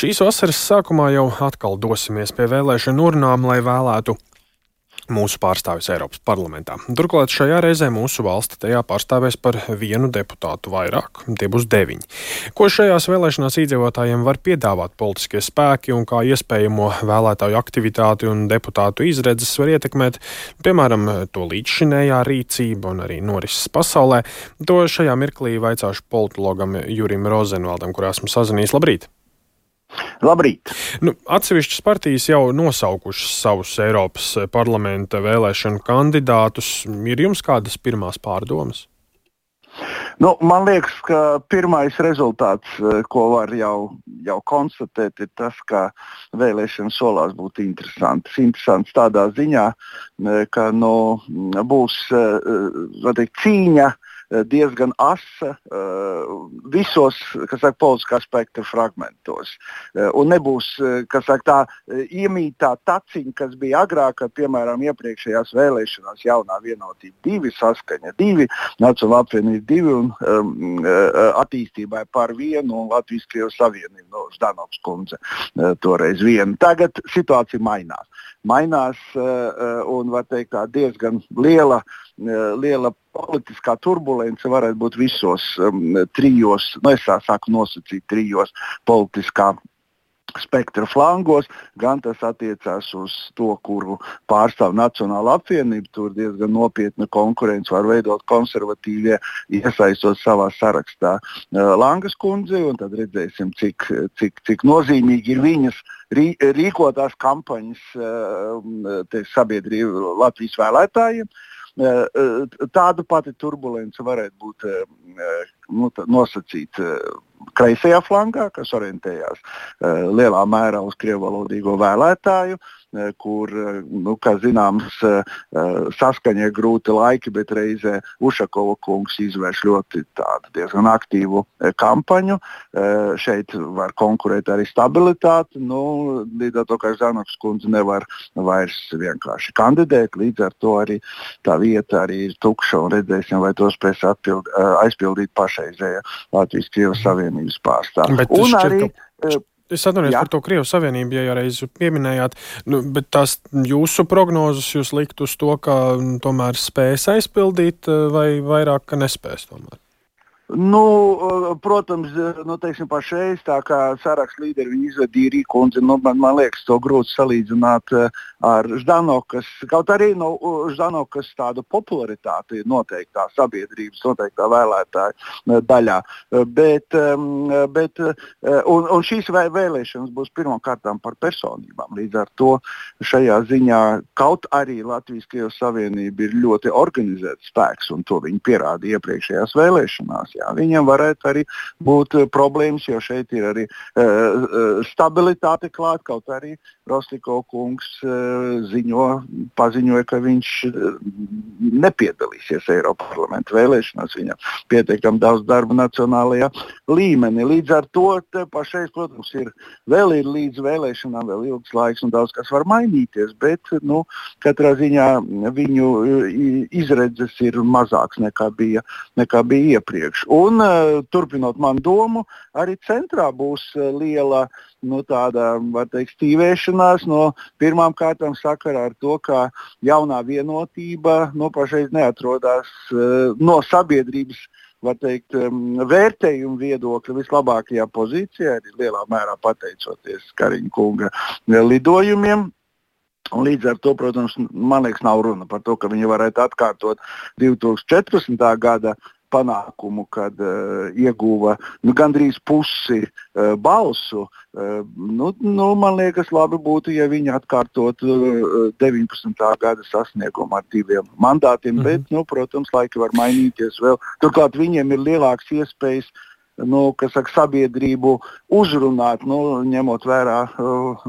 Šīs vasaras sākumā jau atkal dosimies pie vēlēšanu urnām, lai vēlētu mūsu pārstāvis Eiropas parlamentā. Turklāt šajā reizē mūsu valsti tajā pārstāvēs par vienu deputātu vairāk, tie būs deviņi. Ko šajās vēlēšanās iedzīvotājiem var piedāvāt politiskie spēki un kā iespējamo vēlētāju aktivitāti un deputātu izredzes var ietekmēt, piemēram, to līdzšinējā rīcība un arī norises pasaulē, to šajā mirklī vaicāšu politologam Jurim Rozenvaldam, kurā esmu sazinājies. Labrīt! Labrīt! Nu, atsevišķas partijas jau nosaukušas savus Eiropas parlamenta vēlēšanu kandidātus. Ir jums kādas pirmās pārdomas? Nu, man liekas, ka pirmais rezultāts, eh, ko var jau, jau konstatēt, ir tas, ka vēlēšanas solās būt interesantas. Interesants tādā ziņā, eh, ka nu, būs eh, teikt, cīņa Eh, diezgan asa eh, visos saka, politiskā spektra fragmentos. Eh, un nebūs saka, tā iemītā taciņa, kas bija agrāk, kad, piemēram, iepriekšējās vēlēšanās jaunā vienotība divi, saskaņa divi, Nacionāla apvienība divi un um, attīstībai par vienu un Latvijas Krievijas Savienību no Ždanovs kundze toreiz viena. Tagad situācija mainās. Mainās un var teikt tā diezgan liela uh, Eh, liela politiskā turbulence varētu būt visos um, trijos, nu es sāku nosacīt trijos politiskā spektra flangos, gan tas attiecās uz to, kuru pārstāv Nacionāla apvienība. Tur diezgan nopietna konkurence var veidot konservatīvie, iesaistot savā sarakstā uh, Langas kundzi, un tad redzēsim, cik, cik, cik nozīmīgi ir viņas rī, rīkotās kampaņas uh, sabiedrību Latvijas vēlētājiem. Uh, Eh, eh, tāda pati turbulence varētu būt eh, nu, nosacīta kreisajā flankā, kas orientējās lielā mērā uz krievalodīgo vēlētāju. Eh, kur, eh, nu, kā zināms, eh, saskaņa ir grūti laiki, bet reizē Ušakova kungs izvērš ļoti diezgan aktīvu kampaņu. Šeit var konkurēt arī stabilitāte. Nu, līdz ar to, ka Zanoks kundze nevar vairs vienkārši kandidēt, līdz ar to arī tā vieta arī ir tukša un redzēsim, vai to spēs atpild, aizpildīt pašreizējā Latvijas Krievijas Savienības pārstāvja. Un arī ka... Es atvainojos par to Krievijas Savienību, ja jau reiz pieminējāt, nu, bet tās jūsu prognozes jūs likt uz to, ka nu, tomēr spēs aizpildīt vai vairāk, ka nespēs tomēr? Nu, eh, protams, eh, nu, teiksim, pašreiz tā kā saraksts līderi viņi izvedīja Rīkundzi, nu, man, man liekas, to grūti salīdzināt uh, ar Ždanokas, kaut arī nu, Ždanokas tādu popularitāti noteiktā sabiedrības, noteiktā vēlētāja daļā. Bet, bet, un, un šīs vēlēšanas būs pirmkārt par personībām. Līdz ar to šajā ziņā kaut arī Latvijas Krievijas Savienība ir ļoti organizēts spēks, un to viņi pierādīja iepriekšējās vēlēšanās jā, viņam varētu arī būt uh, problēmas, jo šeit ir arī uh, stabilitāte klāta. Kaut arī Rostiko kungs uh, ziņo, paziņoja, ka viņš nepiedalīsies Eiropas parlamenta vēlēšanās. Viņam pietiekami daudz darba nacionālajā līmenī. Līdz ar to pašreiz, protams, ir vēl ir līdz vēlēšanām vēl ilgs laiks un daudz kas var mainīties, bet nu, katrā ziņā viņu izredzes ir mazākas nekā bija, nekā bija iepriekš. Un, turpinot manu domu, arī centrā būs liela nu, tāda, teikt, stīvēšanās no pirmām kārtām sakarā ar to, ka jaunā vienotība nu, pašreiz neatrodas uh, no sabiedrības teikt, um, vērtējuma viedokļa vislabākajā pozīcijā, arī lielā mērā pateicoties Kariņa kunga lidojumiem. Un līdz ar to, protams, man liekas, nav runa par to, ka viņi varētu atkārtot 2014. gada panākumu, kad uh, ieguva nu, gandrīz pusi uh, balsu. Uh, nu, nu, man liekas, labi būtu, ja viņi atkārtotu uh, 19. gada sasniegumu ar diviem mandātiem, mm -hmm. bet, nu, protams, laiki var mainīties vēl. Turklāt viņiem ir lielākas iespējas uh, nu, saka, sabiedrību uzrunāt, nu, ņemot vērā uh,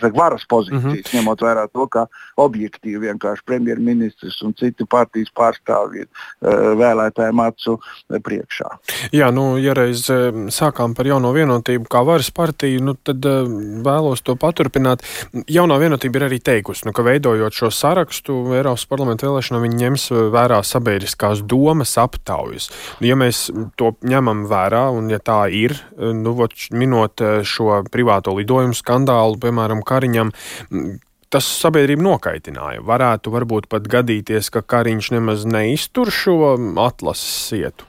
saka, varas pozīcijas, mm -hmm. ņemot vērā to, ka objektīvi vienkārši premjerministrs un citi partijas pārstāvji ir uh, vēlētājiem acu priekšā. Jā, nu, ja reiz uh, sākām par jauno vienotību kā varas partiju, nu, tad uh, vēlos to paturpināt. Jaunā vienotība ir arī teikusi, nu, ka veidojot šo sarakstu Eiropas parlamenta vēlēšanām, viņi ņems vērā sabiedriskās domas aptaujas. Ja mēs to ņemam vērā un ja tā ir, nu, minot šo privāto lidojumu skandālu, piemēram, Kariņam, tas sabiedrību nokaitināja. Varētu varbūt pat gadīties, ka Kariņš nemaz neiztur šo atlases sietu.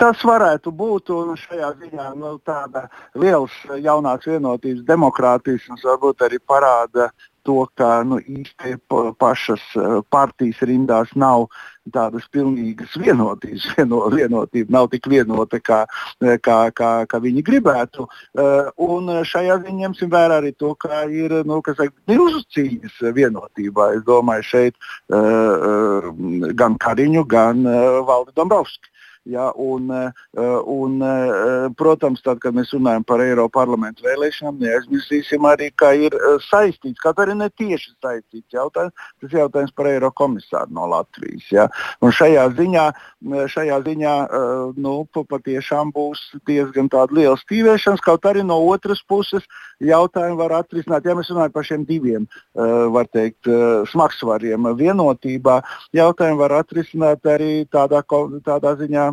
Tas varētu būt šajā ziņā nu, tāda liels jaunās vienotības demokrātijas, varbūt arī parāda to, ka nu, īsti pašas partijas rindās nav tādas pilnīgas vienotības. Vieno, vienotība nav tik vienota, kā, kā, kā, kā viņi gribētu. Uh, un šajā ziņā ņemsim vērā arī to, ka ir nu, milzu cīņas vienotībā. Es domāju, šeit gan Kariņu, gan Valdi Dombrovski. Ja, un, eh, un, eh, protams, tad, kad mēs runājam par Eiropas parlamentu vēlēšanām, neaizmirsīsim arī, ka ir eh, saistīts, kaut arī ne tieši saistīts jautājums, tas jautājums par Eiropas komisāru no Latvijas. Ja. Un šajā ziņā, šajā ziņā nu, patiešām būs diezgan liela stīvēšanās, kaut arī no otras puses jautājumu var atrisināt, ja mēs runājam par šiem diviem, var teikt, smagsvariem vienotībā, jautājumu var atrisināt arī tādā, tādā ziņā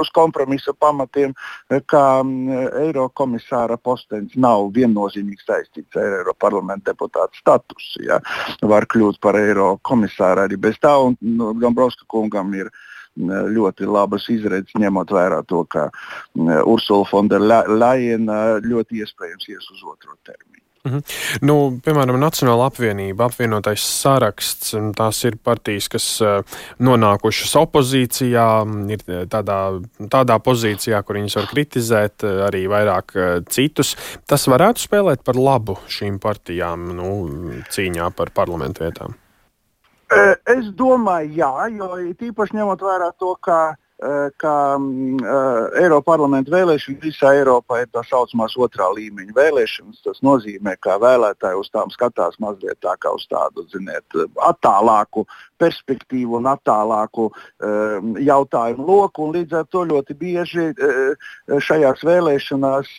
uz kompromisa pamatiem, kā Eirokomisāra postenis nav viennozīmīgi saistīts ar Eiropas parlamenta deputāta statusu. Ja. Var kļūt par Eirokomisāru arī bez tā, un nu, Dombrovska kungam ir ļoti labas izredzes, ņemot vērā to, ka Ursula Fonderleina ļoti iespējams ies uz otro termiņu. Mhm. Nu, piemēram, Nacionāla apvienība, apvienotais saraksts, tās ir partijas, kas uh, nonākušas opozīcijā, ir tādā, tādā pozīcijā, kur viņas var kritizēt uh, arī vairāk citus. Tas varētu spēlēt par labu šīm partijām nu, cīņā par parlamentu vietām. Es domāju, jā, jo tīpaši ņemot vērā to, ka Eh, ka uh, Eiropas parlamenta vēlēšanas visā Eiropā ir tā saucamās otrā līmeņa vēlēšanas. Tas nozīmē, ka vēlētāji uz tām skatās mazliet tā kā uz tādu ziniet, attālāku perspektīvu un attālāku uh, jautājumu loku. Līdz ar to ļoti bieži uh, šajās vēlēšanās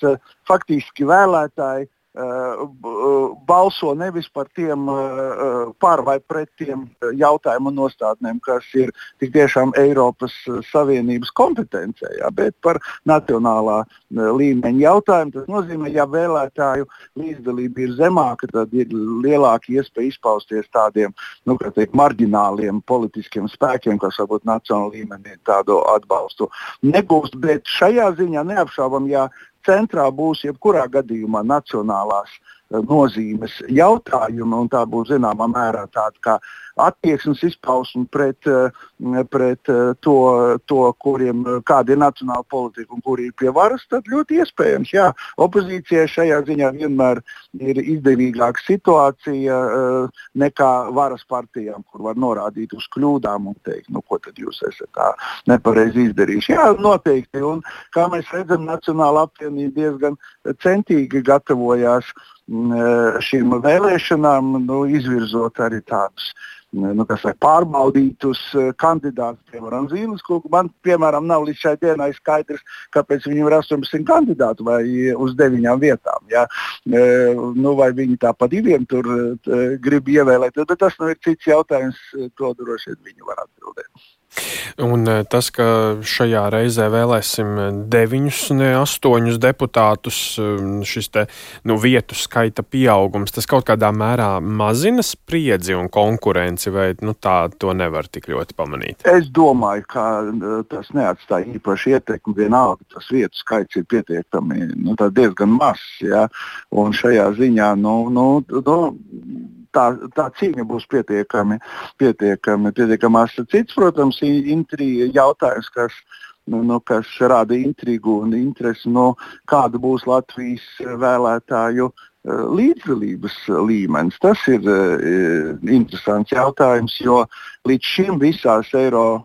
faktiski vēlētāji balso nevis par tiem uh, par vai pret tiem jautājumu nostādnēm, kas ir tik tiešām Eiropas Savienības kompetencē, jā, bet par nacionālā līmeņa jautājumu. Tas nozīmē, ja vēlētāju līdzdalība ir zemāka, tad ir lielāka iespēja izpausties tādiem nu, teikt, marģināliem politiskiem spēkiem, kas varbūt nacionālā līmenī tādu atbalstu negūst. Bet šajā ziņā neapšaubām, ja centrā būs jebkurā gadījumā nacionālās eh, nozīmes jautājumi, un tā būs zināmā mērā tāda kā attieksmes izpausmi pret, eh, pret eh, to, to, kuriem kāda ir nacionāla politika un kuri ir pie varas, tad ļoti iespējams, jā, opozīcijai šajā ziņā vienmēr ir izdevīgāka situācija eh, nekā varas partijām, kur var norādīt uz kļūdām un teikt, nu, ko tad jūs esat tā nepareizi izdarījuši. Jā, noteikti, un kā mēs redzam, Nacionāla apvienība diezgan centīgi gatavojās mm, šīm vēlēšanām, nu, izvirzot arī tādus nu, saka, pārbaudītus eh, kandidātus, piemēram, Zīles kungu. Man, piemēram, nav līdz šai dienai skaidrs, kāpēc viņam ir 18 kandidāti vai uz 9 vietām. Ja? E, nu, vai viņi tā pa diviem tur e, grib ievēlēt, tad tas nu, ir cits jautājums, to droši vien viņi var atbildēt. Un eh, tas, ka šajā reizē vēlēsim deviņus, ne astoņus deputātus, eh, šis te, nu, vietu skaita pieaugums, tas kaut kādā mērā mazina spriedzi un konkurenci, vai nu, tā to nevar tik ļoti pamanīt? Es domāju, ka eh, tas neatstāja īpaši ietekmi. Vienalga tas vietu skaits ir pietiekami nu, diezgan mazs. Ja? Un šajā ziņā nu, nu, nu, tā, tā cīņa būs pietiekami, pietiekami, pietiekami asa. Cits, protams, intriga jautājums, kas, nu, nu, kas rada intrigu un interesi, no kāda būs Latvijas vēlētāju eh, līdzdalības līmenis. Tas ir uh, interesants jautājums, jo līdz šim visās Eiro,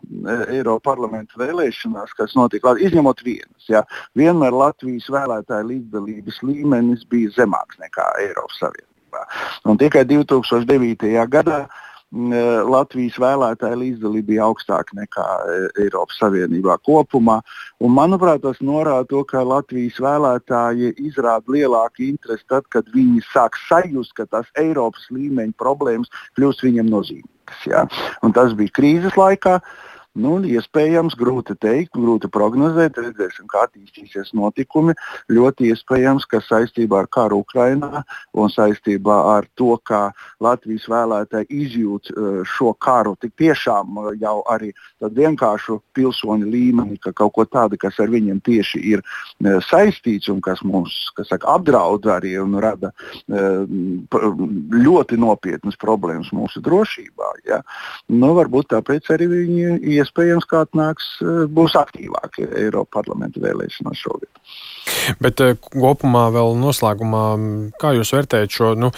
Eiro parlamentu vēlēšanās, kas notika, izņemot vienas, ja, vienmēr Latvijas vēlētāju līdzdalības līmenis bija zemāks nekā Eiropas Savienības. Savienībā. Un tikai 2009. gadā e, Latvijas vēlētāja līdzdalība bija augstāka nekā e, Eiropas Savienībā kopumā. Un, manuprāt, tas norāda to, ka Latvijas vēlētāji izrāda lielāku interesi tad, kad viņi sāk sajust, ka tās Eiropas līmeņa problēmas kļūst viņiem nozīmīgas. Tas bija krīzes laikā. Nu, iespējams, grūti teikt, grūti prognozēt, redzēsim, kā attīstīsies notikumi. Ļoti iespējams, ka saistībā ar karu Ukrajinā un saistībā ar to, kā Latvijas vēlētāji izjūt eh, šo karu, tik tiešām eh, jau arī vienkāršu pilsoņu līmeni, ka kaut ko tādu, kas ar viņiem tieši ir eh, saistīts un kas mums kas saka, apdraud arī un rada ļoti nopietnas problēmas mūsu drošībā. Ja? Nu, varbūt tāpēc arī viņi iespējams kā atnāks, eh, būs aktīvāki Eiropas parlamenta vēlēšanās šogad. Bet eh, kopumā vēl noslēgumā, kā jūs vērtējat šo, nu,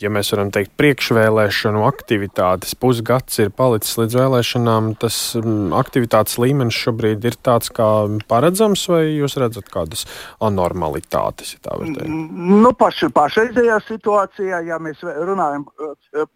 ja mēs varam teikt, priekšvēlēšanu aktivitātes? Pusgads ir palicis līdz vēlēšanām, tas aktivitātes līmenis šobrīd ir tāds kā paredzams, vai jūs redzat kādas anormalitātes, ja? Nu, paš, pašreizējā situācijā, ja mēs runājam eh,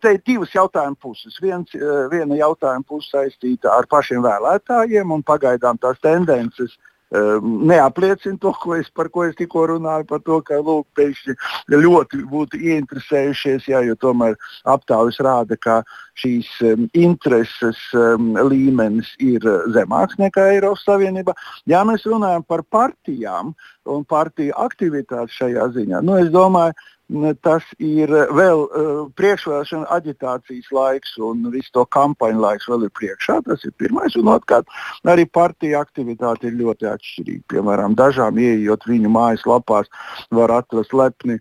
te ir divas jautājuma puses. Viens, eh, viena jautājuma puse saistīta ar pašiem vēlētājiem, un pagaidām tās tendences eh, neapliecina to, ko es, par ko es tikko runāju, par to, ka lūk, pēkšņi ļoti būtu ieinteresējušies, jā, jo tomēr aptaujas rāda, ka šīs um, intereses um, līmenis ir zemāks nekā Eiropas Savienībā. Ja mēs runājam par partijām un partiju aktivitāti šajā ziņā, nu, es domāju, tas ir vēl uh, priekšvēlēšana aģitācijas laiks un visu to kampaņu laiks vēl ir priekšā. Tas ir pirmais. Un otrkārt, arī partija aktivitāte ir ļoti atšķirīga. Piemēram, dažām ieejot viņu mājaslapās, var atrast lepni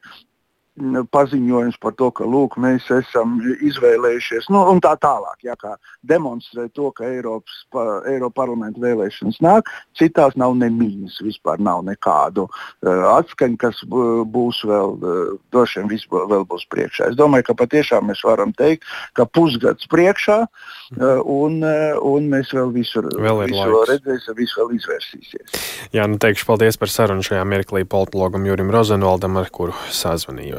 paziņojums par to, ka lūk, mēs esam izvēlējušies, nu, un tā tālāk, jā, kā demonstrē to, ka Eiropas, pa, Eiropa parlamenta vēlēšanas nāk. Citās nav nemīnas, vispār nav nekādu uh, atskaņu, kas būs vēl, uh, droši vien viss vēl būs priekšā. Es domāju, ka patiešām mēs varam teikt, ka pusgads priekšā, uh, un, uh, un mēs vēl visur vēl visu vēl redzēsim, visu vēl izvērsīsies. Jā, nu teikšu paldies par sarunu šajā mirklī politologam Jurim Rozenvaldam, ar kuru sazvanījos.